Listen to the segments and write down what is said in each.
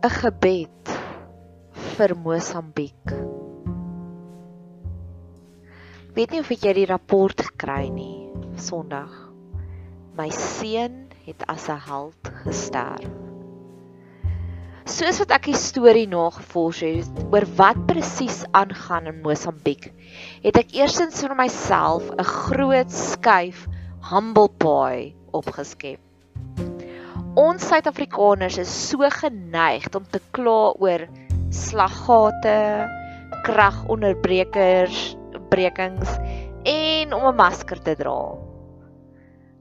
'n gebed vir Mosambiek. Weet nie of jy die rapport gekry nie Sondag. My seun het as 'n held gesterf. Soos wat ek die storie nagevors het oor wat presies aangaan in Mosambiek, het ek eersins vir myself 'n groot skuif humble pie opgeskep. Ons Suid-Afrikaners is so geneig om te kla oor slaggate, kragonderbrekers, brekings en om 'n masker te dra.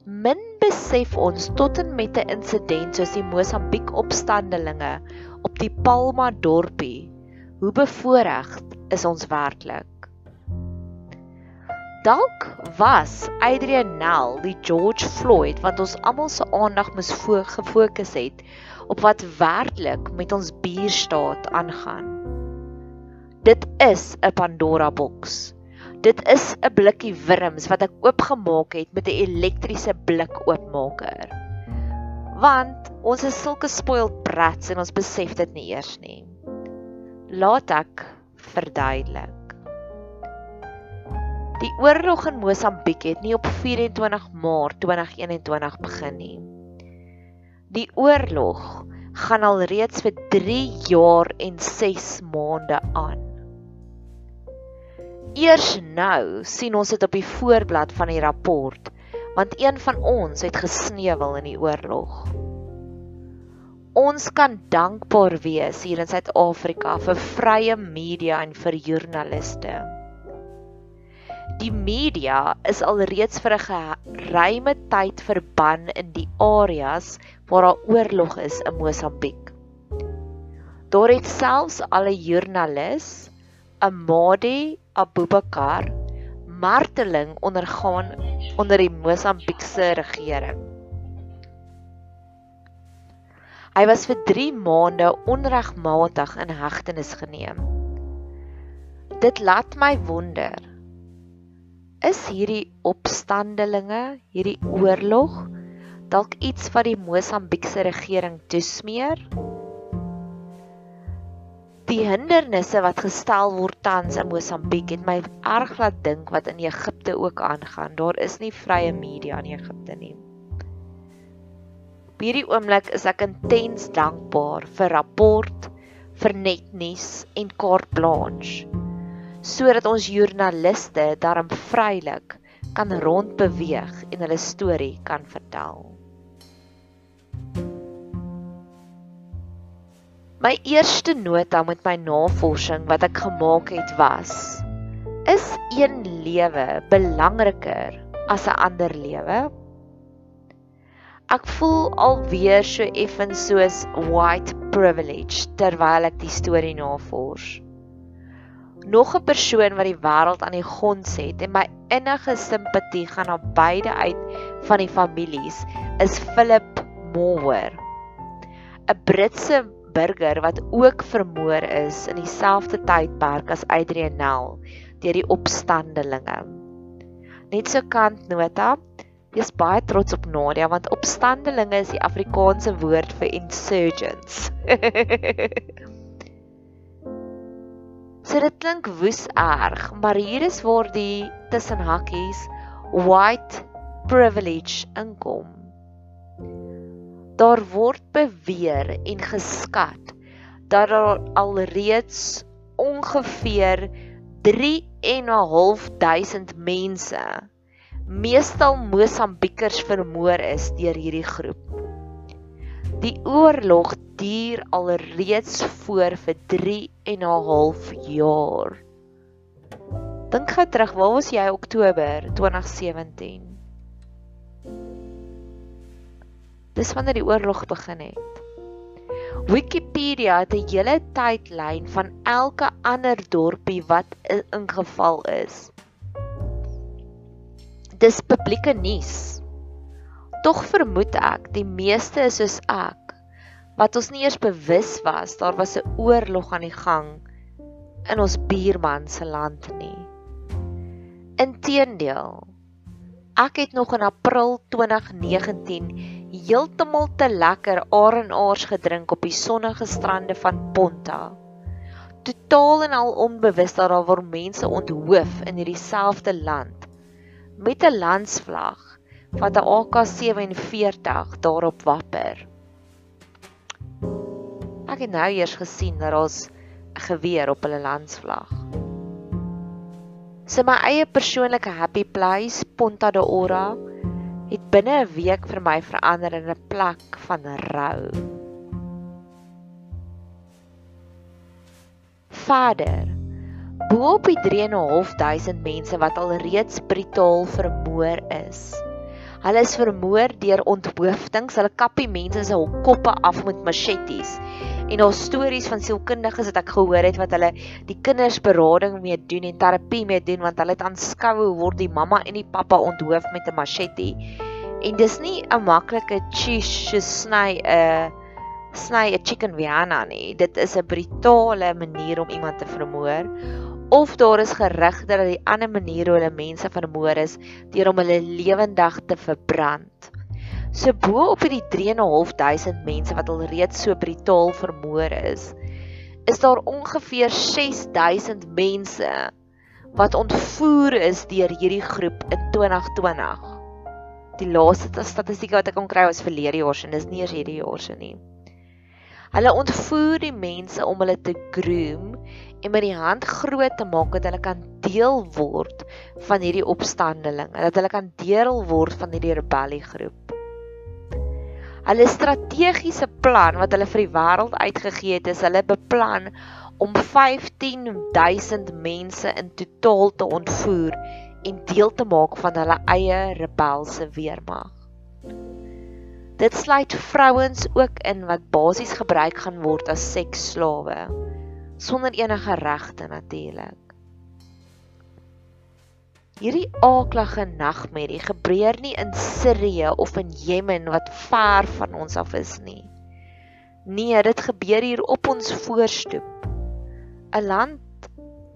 Min besef ons tot en met 'n insident soos die Mosambiek opstandelinge op die Palma dorpie hoe bevoorreg is ons werklik. Dalk was Adrian Nell die George Floyd wat ons almal se aandag moes gefokus het op wat werklik met ons buurstaat aangaan. Dit is 'n Pandora boks. Dit is 'n blikkie wurms wat ek oopgemaak het met 'n elektriese blik oopmaker. Want ons is sulke spoiled brats en ons besef dit nie eers nie. Laat ek verduidelik. Die oorlog in Mosambiek het nie op 24 Maart 2021 begin nie. Die oorlog gaan al reeds vir 3 jaar en 6 maande aan. Eers nou sien ons dit op die voorblad van die rapport, want een van ons het gesneuwel in die oorlog. Ons kan dankbaar wees hier in Suid-Afrika vir vrye media en vir joernaliste. Die media is alreeds vir 'n geruime tyd verban in die areas waar daar oorlog is in Mosambiek. Daar het selfs al 'n joernalis, Amadi Abubakar, marteling ondergaan onder die Mosambiekse regering. Hy was vir 3 maande onregmatig in hegtenis geneem. Dit laat my wonder is hierdie opstandelinge, hierdie oorlog dalk iets wat die Mosambiekse regering toesmeer? Die hindernisse wat gestel word tans in Mosambiek het my erg laat dink wat in Egipte ook aangaan. Daar is nie vrye media in Egipte nie. Op hierdie oomblik is ek intens dankbaar vir rapport, vir netnuus en kaart blanche sodat ons joernaliste daarom vrylik kan rondbeweeg en hulle storie kan vertel. My eerste nota met my navorsing wat ek gemaak het was: Is een lewe belangriker as 'n ander lewe? Ek voel alweer so effens soos white privilege terwyl ek die storie navors nog 'n persoon wat die wêreld aan die grond set en my innige simpatie gaan na beide uit van die families is Philip Moore. 'n Britse burger wat ook vermoor is in dieselfde tydperk as Adrian Nell deur die opstandelinge. Net so kantnota, jy's baie trots op Nadia want opstandelinge is die Afrikaanse woord vir insurgents. So dit klink woes erg, maar hier is waar die tussen hakkies white privilege inkom. Daar word beweer en geskat dat daar alreeds ongeveer 3.500 mense, meestal Mosambiekers vermoor is deur hierdie groep. Die oorlog duur alreeds voor vir 3 en 'n half jaar. Dink gou terug, waar was jy Oktober 2017? Dis wanneer die oorlog begin het. Wikipedia het 'n hele tydlyn van elke ander dorpie wat ingeval is. Dis publieke nuus. Tog vermoed ek die meeste is soos ek wat ons nie eers bewus was daar was 'n oorlog aan die gang in ons buurman se land nie. Inteendeel, ek het nog in April 2019 heeltemal te lekker arenaars gedrink op die sonnige strande van Ponta. Totaal en al onbewus dat daar word mense onthoof in hierdie selfde land met 'n landsvlag wat 'n AK47 daarop wapper. Ek het nou eers gesien dat ons 'n geweer op hulle landsvlag. So my eie persoonlike happy place, Ponta de Ora, het binne 'n week vir my verander in 'n plek van rou. Vader, bo op die 3.500 mense wat al reeds brutaal vermoor is. Hulle is vermoor deur onthoofdings, hulle kappie mense se koppe af met machetes. En daar stories van sielkundiges wat ek gehoor het wat hulle die kinders berading mee doen en terapie mee doen want hulle het aanskou hoe word die mamma en die pappa onthoof met 'n machete. En dis nie 'n maklike cheese sny 'n sny 'n chicken viana nie. Dit is 'n brutale manier om iemand te vermoor. Of daar is gerugte dat die ander manier hoe hulle mense vermoor is deur om hulle lewendig te verbrand. So bo op hierdie 3.500 mense wat al reeds so brutaal vermoor is, is daar ongeveer 6000 mense wat ontvoer is deur hierdie groep in 2020 die laaste statistieke wat ek kon kry was verlede jaar se en dis nie eers hierdie jaar se nie. Hulle ontvoer die mense om hulle te groom en met die hand groot te maak dat hulle kan deel word van hierdie opstandeling, dat hulle kan deel word van hierdie rebelliegroep. Hulle strategiese plan wat hulle vir die wêreld uitgegee het, is hulle beplan om 15000 mense in totaal te ontvoer en deel te maak van hulle eie rebelse weermag. Dit sluit vrouens ook in wat basies gebruik gaan word as seksslawe sonder enige regte natuurlik. Hierdie aaklige nagmerrie gebeur nie in Sirië of in Jemen wat ver van ons af is nie. Nee, dit gebeur hier op ons voorstoep. 'n Land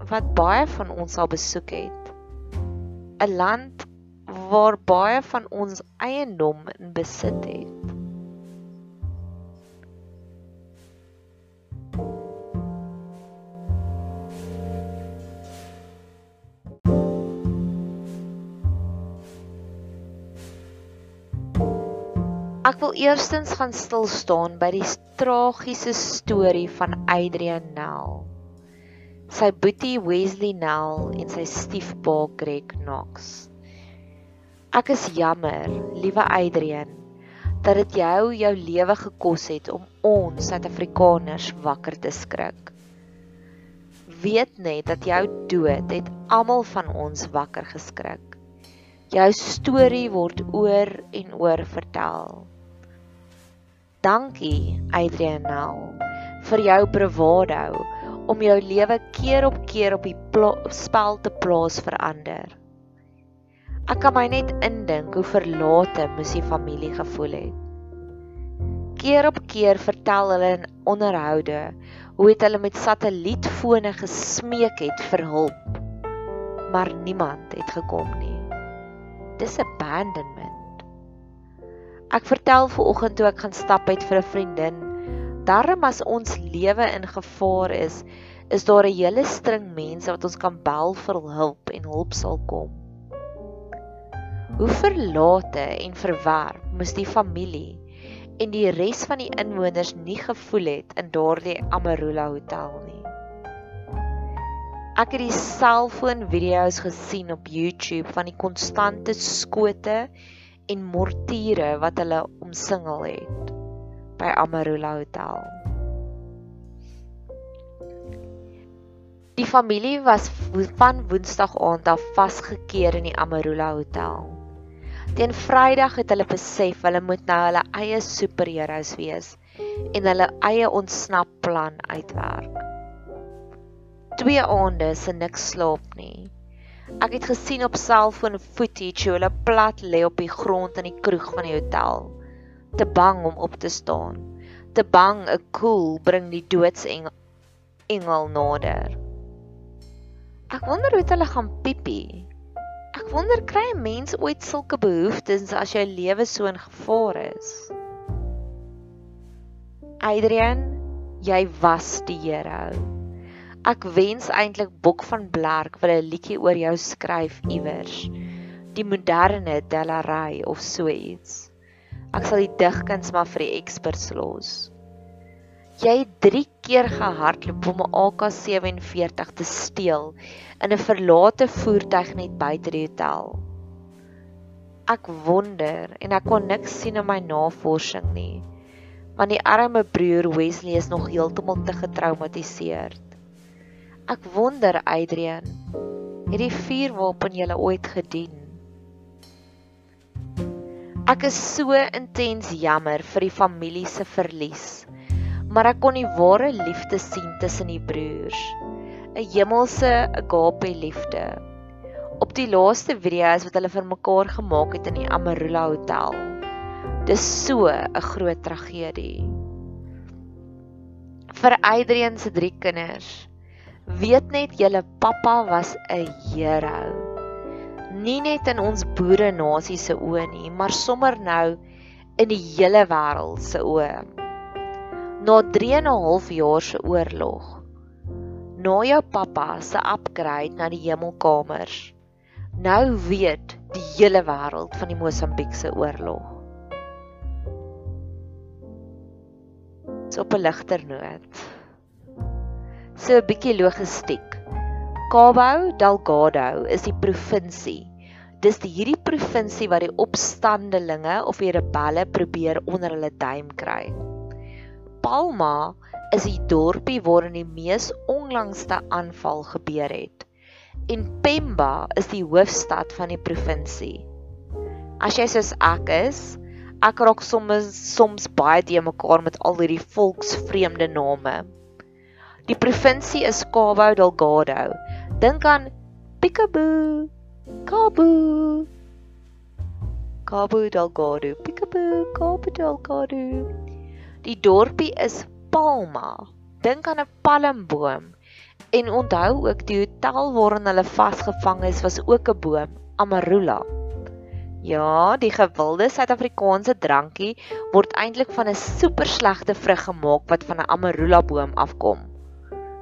wat baie van ons al besoek het. 'n land waar baie van ons eiendom in besit het. Ek wil eerstens gaan stil staan by die tragiese storie van Adrian Nell sy boetie Wesley Nell en sy stiefpa Greg Knox. Ek is jammer, liewe Adrian, dat dit jou jou lewe gekos het om ons Suid-Afrikaners wakker te skrik. Weet net dat jou dood het almal van ons wakker geskrik. Jou storie word oor en oor vertel. Dankie, Adrian Nell, vir jou bravado om jou lewe keer op keer op die spel te plaas verander. Ek kan my net indink hoe verlate moes die familie gevoel het. Keer op keer vertel hulle in onderhoude hoe het hulle met satellietfone gesmeek het vir hulp, maar niemand het gekom nie. Dis abandonment. Ek vertel ver oggend toe ek gaan stap uit vir 'n vriendin Darm as ons lewe in gevaar is, is daar 'n hele string mense wat ons kan bel vir hulp en hulp sal kom. Hoe verlate en verwerp moes die familie en die res van die inwoners nie gevoel het in daardie Amarula hotel nie. Ek het die selfoon video's gesien op YouTube van die konstante skote en mortiere wat hulle omsingel het by Amarula Hotel. Die familie was van Woensdag aand af vasgekeer in die Amarula Hotel. Teen Vrydag het hulle besef hulle moet nou hulle eie superheroes wees en hulle eie ontsnapplan uitwerk. Twee aande se niks slaap nie. Ek het gesien op selfoon footage hoe hulle plat lê op die grond in die kroeg van die hotel te bang om op te staan. Te bang 'n koel bring die doodsengel engel nader. Ek wonder hoe hulle gaan piepie. Ek wonder kry 'n mens ooit sulke behoeftes as jou lewe so in gevaar is? Adrian, jy was die hero. Ek wens eintlik Bok van Blerk wil 'n liedjie oor jou skryf iewers. Die moderne Delaray of so iets. Ek sal die digkuns maar vir die experts los. Jy het 3 keer gehardloop om 'n AK47 te steel in 'n verlate voertuig net buite die hotel. Ek wonder en ek kon niks sien in my navorsing nie. Want die arme broer Wesley is nog heeltemal te getraumatiseerd. Ek wonder Adrian, het die vuurwapen julle ooit gedien? Ek is so intens jammer vir die familie se verlies maar ek kon die ware liefde sien tussen die broers. 'n Hemelse agape liefde. Op die laaste video's wat hulle vir mekaar gemaak het in die Amarula Hotel. Dis so 'n groot tragedie. Vir Adrian se drie kinders. Weet net julle pappa was 'n hero. Nie net in ons boere nasie se oë nie, maar sommer nou in die hele wêreld se oë na 3 en 'n half jaar se oorlog. Na jou pappa se upgrade na die hemelkamers. Nou weet die hele wêreld van die Mosambiekse oorlog. So op 'n ligter noot. So 'n bietjie logistiek. Cabo Delgado is die provinsie. Dis die hierdie provinsie wat die opstandelinge of die rebelle probeer onder hulle duim kry. Palma is die dorpie waarin die mees onlangste aanval gebeur het. En Pemba is die hoofstad van die provinsie. As jy soos ek is, ek raak soms soms baie te mekaar met al hierdie volksvreemde name. Die provinsie is Cabo Delgado. Dink aan Peekaboo, Cabo. Cabo Delgado, Peekaboo, Cabo Delgado. Die dorpie is Palma. Dink aan 'n palmboom. En onthou ook die hotel waarin hulle vasgevang is was ook 'n boom, Amarula. Ja, die gewilde Suid-Afrikaanse drankie word eintlik van 'n super slegte vrug gemaak wat van 'n Amarula boom afkom.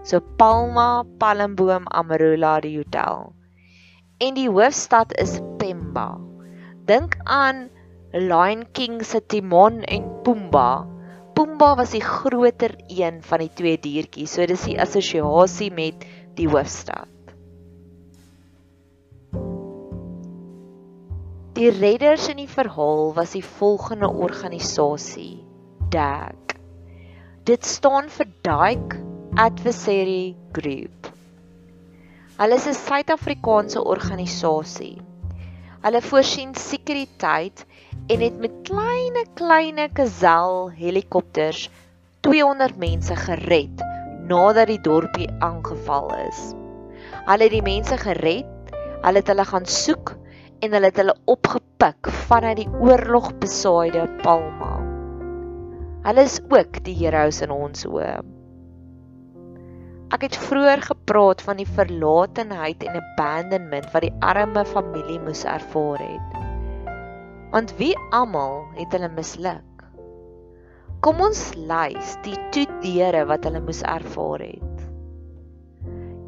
So Palma, palmboom, Amarula die hotel. En die hoofstad is Pemba. Dink aan Lion King se Timon en Pumbaa Pumba was die groter een van die twee diertjies, so dis die assosiasie met die hoofstad. Die redders in die verhaal was die volgende organisasie: DAG. Dit staan vir Dike Adversary Group. Hulle is 'n Suid-Afrikaanse organisasie. Hulle voorsien sekuriteit en het met kleine kleine Kazel helikopters 200 mense gered nadat die dorpie aangeval is. Hulle het die mense gered, hulle het hulle gaan soek en hulle het hulle opgepik vanuit die oorlogbesaaide Palma. Hulle is ook die heroes in ons oë. Ek het vroeër gepraat van die verlatenheid en abandonment wat die arme familie moes ervaar het want wie almal het hulle misluk. Kom ons lys die toedeure wat hulle moes ervaar het.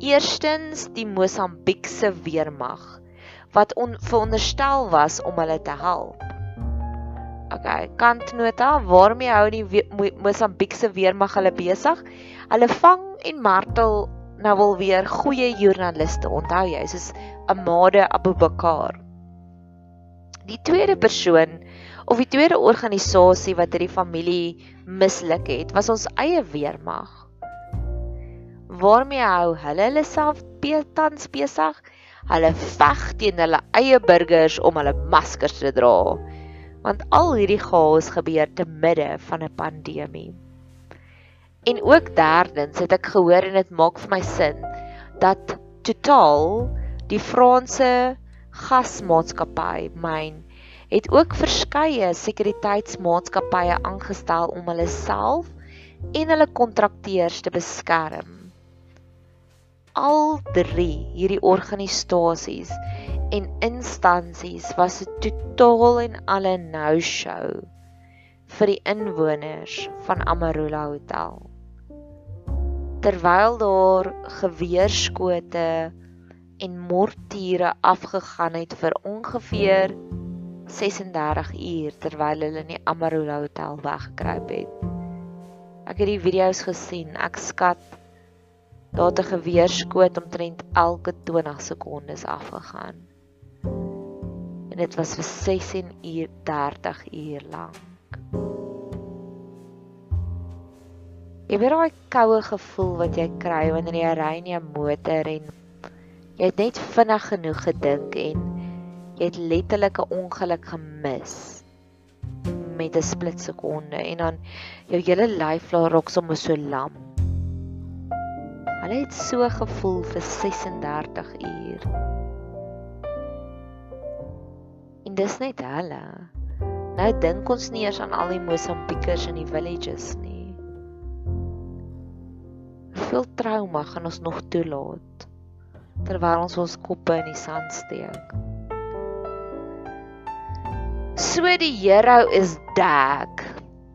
Eerstens die Mosambiekse weermag wat on, veronderstel was om hulle te help. OK, kantnota, waarmee hou die Mosambiekse weermag hulle besig? Hulle vang en martel nou wel weer goeie joernaliste, onthou jy, soos Amade Abubakar. Die tweede persoon of die tweede organisasie wat hierdie familie misluk het, was ons eie weermag. Waarmee hou hulle hulle self tans besig? Hulle veg teen hulle eie burgers om hulle maskers te dra. Want al hierdie chaos gebeur te midde van 'n pandemie. En ook derdens het ek gehoor en dit maak vir my sin dat Total die Franse gasmaatskappy myn het ook verskeie sekuriteitsmaatskappye aangestel om hulle self en hulle kontrakteurs te beskerm. Al drie hierdie organisasies en instansies was 'n totaal en alle no-show vir die inwoners van Amarula Hotel. Terwyl daar geweerskote en mortiere afgegaan het vir ongeveer 36 uur terwyl hulle in die Amarula Hotel weggekruip het. Ek het die video's gesien. Ek skat daar het 'n geweerskoot omtrent elke 20 sekondes afgegaan. En dit was vir 16 uur 30 uur lank. Jy weet daai koue gevoel wat jy kry wanneer jy ry in jou motor en jy het net vinnig genoeg gedink en jy het letterlik 'n ongeluk gemis met 'n split sekonde en dan jou hele lyf laat rok sommer so lam. Hulle het so gevoel vir 36 uur. En dis net hulle. Nou dink ons nie eers aan al die Mosambiekers in die villages nie. Hoeveel trauma gaan ons nog toelaat terwyl ons ons koppe in die sand steek? So die hero is Dak.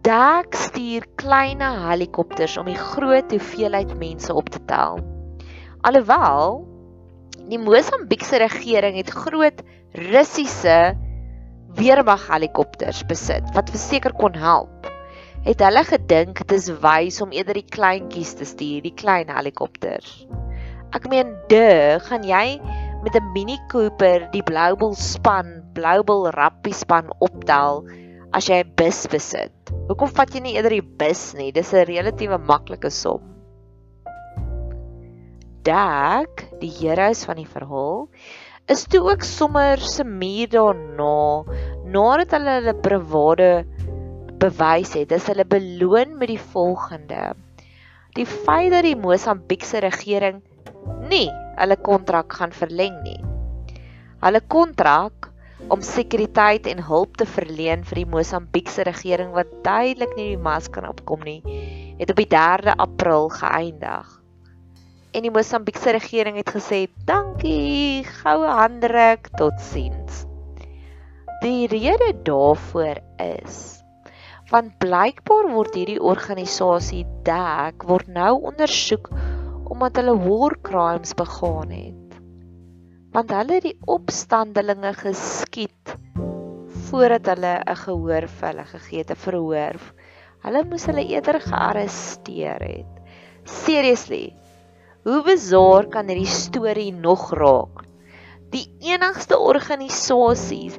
Dak stuur klein helikopters om die groot hoeveelheid mense op te tel. Alhoewel die Mosambiekse regering het groot Russiese weermag helikopters besit wat verseker kon help. Het hulle gedink dit is wys om eerder die kleintjies te stuur, die klein helikopters. Ek meen, de, gaan jy met 'n Mini Cooper die Bluebell span, Bluebell rugby span optel as jy 'n bus besit. Hoekom vat jy nie eerder die bus nie? Dis 'n relatiewe maklike som. Dak, die heroes van die verhaal, is toe ook sommer se muur daarna, nadat hulle hulle bravade bewys het, is hulle beloon met die volgende. Die feit dat die Mosambiekse regering nie hulle kontrak gaan verleng nie. Hulle kontrak om sekuriteit en hulp te verleen vir die Mosambiekse regering wat duidelik nie die mas kan opkom nie, het op die 3de April geëindig. En die Mosambiekse regering het gesê: "Dankie, goue handdruk, totsiens." Die rede daarvoor is want blykbaar word hierdie organisasie DEC word nou ondersoek omdat hulle war crimes begaan het. Want hulle het die opstandelinge geskiet voordat hulle 'n gehoor vir hulle gegee het, 'n verhoor. Hulle moes hulle eerder gearresteer het. Seriously. Hoe bizar kan hierdie storie nog raak? Die enigste organisasie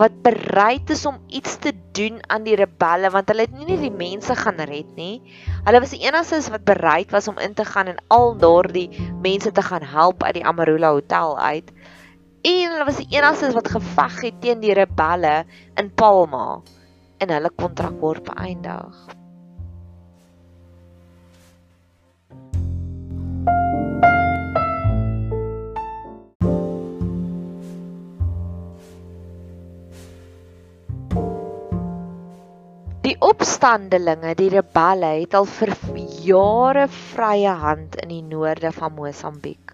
wat bereid is om iets te doen aan die rebelle want hulle het nie net die mense gaan red nie. Hulle was die enigstes wat bereid was om in te gaan en al daardie mense te gaan help uit die Amarula Hotel uit. En hulle was die enigstes wat geveg het teen die rebelle in Palma en hulle kontrak word beëindig. Opstandelinge, die rebelle, het al vir jare vrye hand in die noorde van Mosambiek.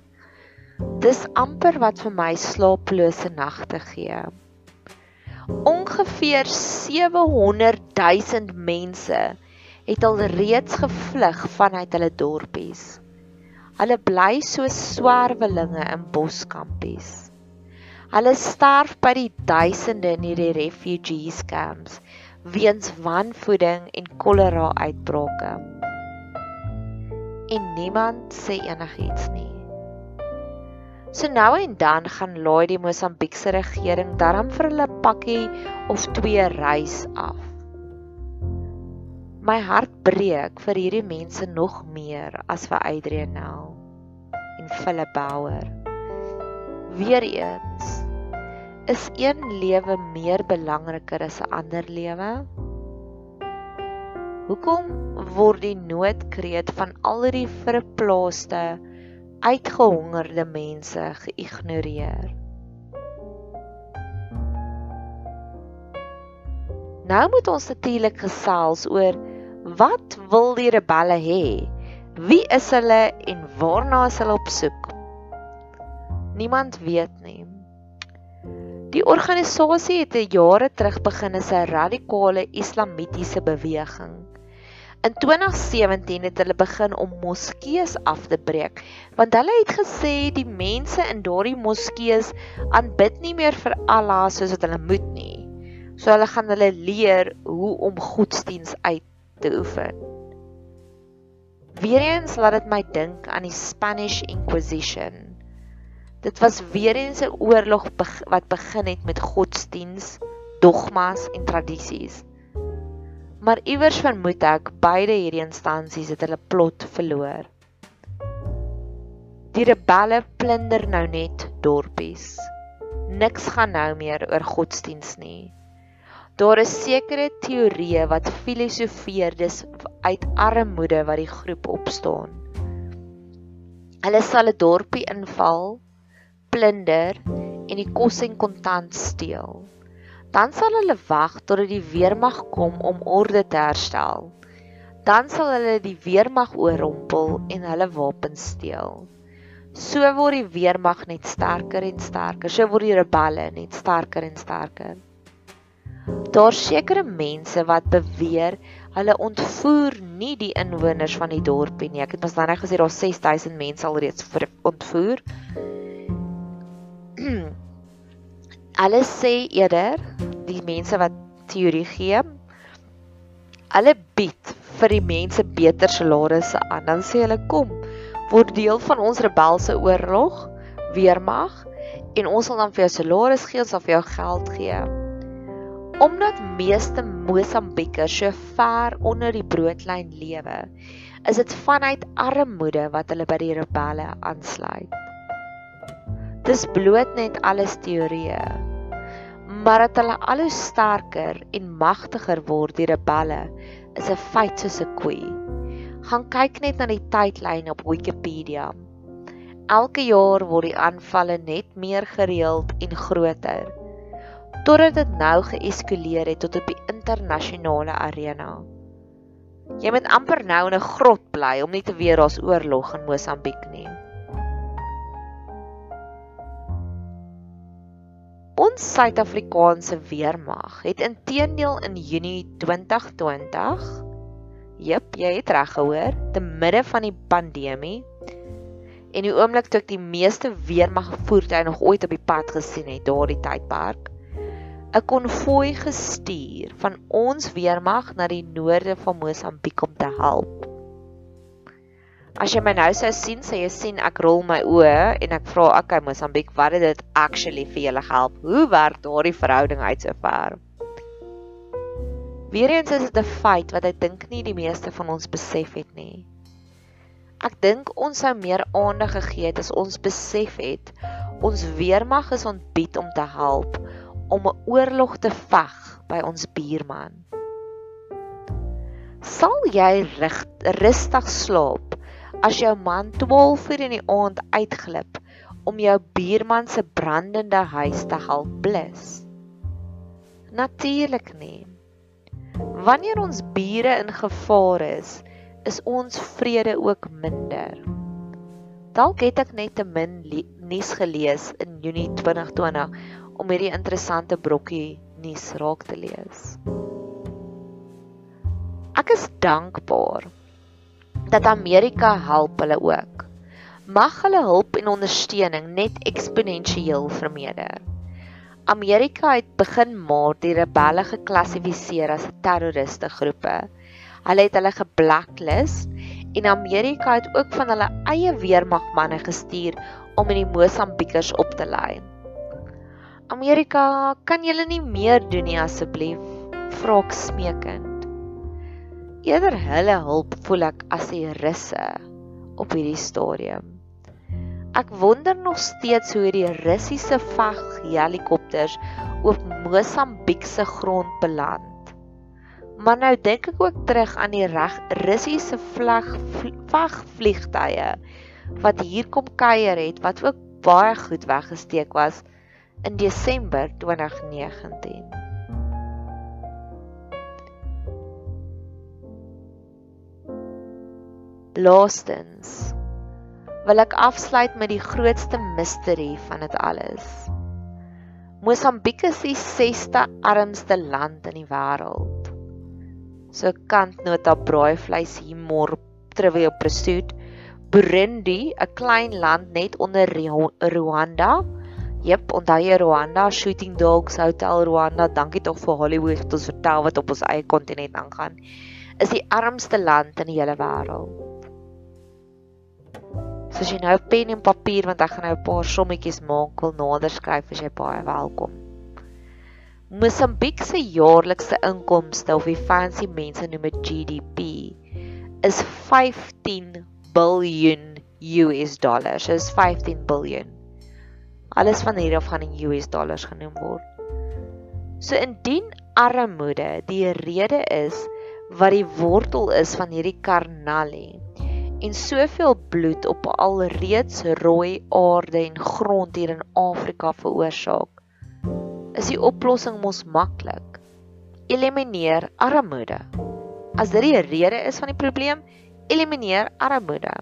Dis amper wat vir my slaaplose nagte gee. Ongeveer 700 000 mense het al reeds gevlug vanuit hulle dorpies. Hulle bly so swerwelinge in boskampies. Hulle sterf by die duisende in hierdie refugees camps weens wanvoeding en kolera uitbrake. En niemand sê enigiets nie. So nou en dan gaan laai die Mosambiekse regering darm vir hulle pakkie of twee reis af. My hart breek vir hierdie mense nog meer as vir Adrianel en Philip Bauer. Weereens Is een lewe meer belangriker as 'n ander lewe? Hoekom word die noodkreet van al die verplaaste, uitgehongerde mense geïgnoreer? Nou moet ons natuurlik gesels oor wat wil die rebelle hê? Wie is hulle en waarna is hulle op soek? Niemand weet nie. Die organisasie het 'n jare terug begin as 'n radikale islamitiese beweging. In 2017 het hulle begin om moskeeë af te breek, want hulle het gesê die mense in daardie moskeeë aanbid nie meer vir Allah soos wat hulle moet nie. So hulle gaan hulle leer hoe om godsdiens uit te oefen. Weereens laat dit my dink aan die Spanish Inquisition. Dit was weer eens 'n oorlog wat begin het met godsdiens, dogmas en tradisies. Maar iewers vermoed ek beide hierdie instansies het hulle plot verloor. Die rebelle plunder nou net dorpies. Niks gaan nou meer oor godsdiens nie. Daar is sekere teorieë wat filosofeer dis uit armoede wat die groep opstaan. Hulle sal 'n dorpie inval, plunder en die kos en kontant steel dan sal hulle wag totdat die weermag kom om orde te herstel. Dan sal hulle die weermag oorrompel en hulle wapens steel. So word die weermag net sterker en sterker. So word die rebelle net sterker en sterker. Daar sekerre mense wat beweer hulle ontvoer nie die inwoners van die dorpie nie. Ek het mos nou net gesê daar 6000 mense alreeds ontvoer. Hulle sê eerder die mense wat teorie gee, hulle bied vir die mense beter salarisse aan. Dan sê hulle kom, word deel van ons rebelse oorlog, weermag en ons sal dan vir jou salaris gee, ons sal vir jou geld gee. Omdat meeste Mosambiekers so ver onder die broodlyn lewe, is dit vanuit armoede wat hulle by die rebelle aansluit. Dis bloot net alles teorieë. Maar dat hulle al hoe sterker en magtiger word die rebelle is 'n feit soos 'n koei. Gaan kyk net na die tydlyn op Wikipedia. Elke jaar word die aanvalle net meer gereeld en groter totdat dit nou geeskaleer het tot op die internasionale arena. Jy moet amper nou in 'n grot bly om nie te weet daar's oorlog in Mosambiek nie. Ons Suid-Afrikaanse weermag het intedeel in Junie 2020 Jep, jy het reg gehoor, te midde van die pandemie en die oomblik toe ek die meeste weermag voertuie nog ooit op die pad gesien het daardie tydperk 'n konvoi gestuur van ons weermag na die noorde van Mosambiek om te help. As jy my nou sou sien, sê jy sien ek rol my oë en ek vra, "Okay, Mosambiek, wat het dit actually vir julle gehelp? Hoe werk daardie verhouding uit sover?" Weereens is dit 'n feit wat ek dink nie die meeste van ons besef het nie. Ek dink ons sou meer aandag gegee het as ons besef het ons weermag is ontbied om te help om 'n oorlog te veg by ons buurman. Sal jy rustig slaap as jou man 12 uur in die aand uitglip om jou buurman se brandende huis te help blus? Natuurlik nie. Wanneer ons bure in gevaar is, is ons vrede ook minder. Dalk het ek net te min nuus gelees in Junie 2020 om hierdie interessante brokkie nuus raak te lees. Ek is dankbaar dat Amerika help hulle ook. Mag hulle hulp en ondersteuning net eksponensieel vermeerder. Amerika het begin Maart die rebelle geklassifiseer as terroriste groepe. Hulle het hulle geblacklist en Amerika het ook van hulle eie weermagmanne gestuur om in die Mosambiekers op te lei. Amerika, kan julle nie meer doen nie asseblief? Vra ek smeekend eerder hulle hulp voel ek as die russe op hierdie stadium. Ek wonder nog steeds hoe hierdie Russiese veg helikopters op Mosambiek se grond beland. Maar nou dink ek ook terug aan die reg Russiese vleg veg vliegtye wat hier kom kuier het wat ook baie goed weggesteek was in Desember 2019. Laastens wil ek afsluit met die grootste misterie van dit alles. Mosambiek is die 6ste armste land in die wêreld. So kantnota braaivleis môre terwyl pursuit Burundi, 'n klein land net onder Rwanda. Jep, onthou jy Rwanda, Shooting Dogs Hotel Rwanda. Dankie tog vir Hollywood wat ons vertel wat op ons eie kontinent aangaan. Is die armste land in die hele wêreld. So as jy nou pen en papier want ek gaan nou 'n paar sommetjies maak, wil nader skryf as jy baie welkom. Mosambiek se jaarlikse inkomste of die fancy mense noem dit GDP is 15 biljoen US dollars. Dit is 15 biljoen. Alles van hier af gaan in US dollars genoem word. So indien armoede die rede is wat die wortel is van hierdie karnalie en soveel bloed op alreeds rooi aarde en grond hier in Afrika veroorsaak, is die oplossing mos maklik. Elimineer armoede. As dit die rede is van die probleem, elimineer armoede.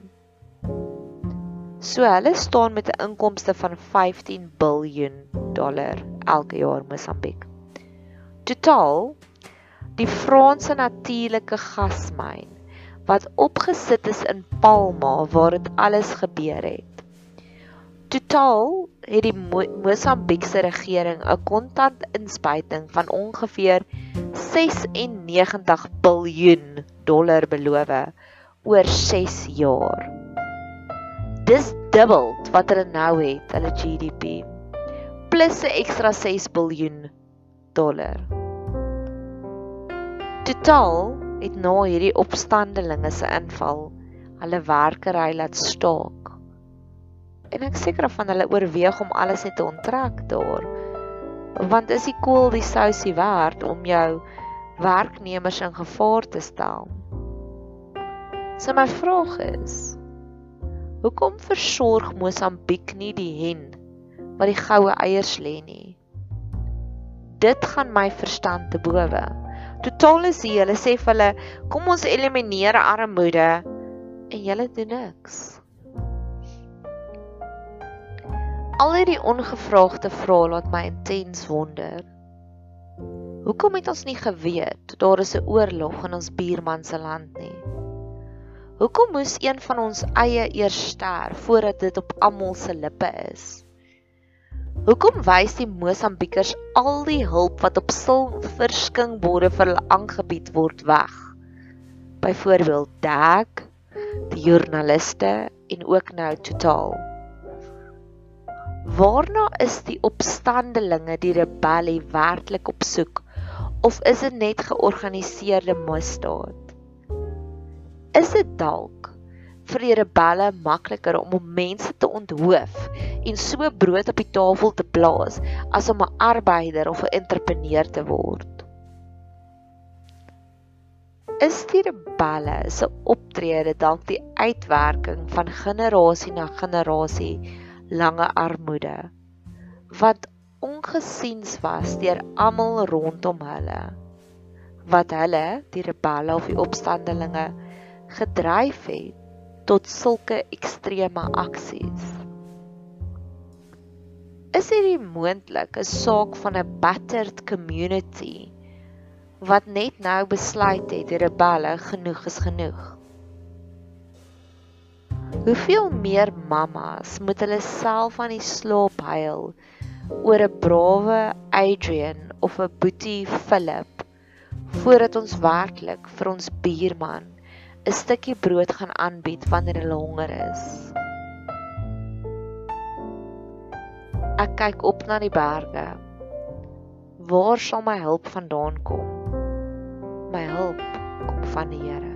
So hulle staan met 'n inkomste van 15 miljard dollar elke jaar Mosambiek. Totaal die Franse natuurlike gasmyn wat opgesit is in Palma waar dit alles gebeur het. Totaal het die Mo Mosambiekse regering 'n kontant inspuiting van ongeveer 96 biljoen dollar beloof oor 6 jaar. Dis dubbel wat hulle nou het, hulle GDP plus 'n ekstra 6 biljoen dollar. Totaal het na hierdie opstandelinge se inval hulle werkery laat staak. En ek seker van hulle oorweeg om alles net te onttrek daar. Want is die kool die sousie werd om jou werknemers in gevaar te stel? So my vraag is: Hoekom versorg Mosambiek nie die hen wat die goue eiers lê nie? Dit gaan my verstand te bowe totaal is hier. Hulle sê vir hulle, kom ons elimineer armoede en julle doen niks. Al hierdie ongevraagde vrae laat my intens wonder. Hoekom het ons nie geweet daar is 'n oorlog in ons buurman se land nie? Hoekom moes een van ons eie eers sterf voordat dit op almal se lippe is? Hoekom wys die Mosambiekers al die hulp wat op silverskynborde vir hulle aangebied word weg? Byvoorbeeld DAG, die joernaliste en ook nou Total. Waarna is die opstandelinge die rebellie werklik op soek of is dit net georganiseerde misdaad? Is dit dalk vir die rebelle makliker om om mense te onthoof en so brood op die tafel te plaas as om 'n arbeider of 'n entrepreneur te word. Is die rebelle se optrede dalk die uitwerking van generasie na generasie lange armoede wat ongesiens was deur almal rondom hulle wat hulle die rebelle of die opstandelinge gedryf het tot sulke ekstreme aksies. Is dit moontlik 'n saak van 'n battered community wat net nou besluit het die rebelle genoeg is genoeg? Hoeveel meer mammas moet hulle self aan die slaap huil oor 'n brawe Adrian of 'n boetie Philip voordat ons werklik vir ons buurman 'n stukkie brood gaan aanbied wanneer hulle honger is. Ek kyk op na die berge. Waar sal my hulp vandaan kom? My hulp kom van die Here.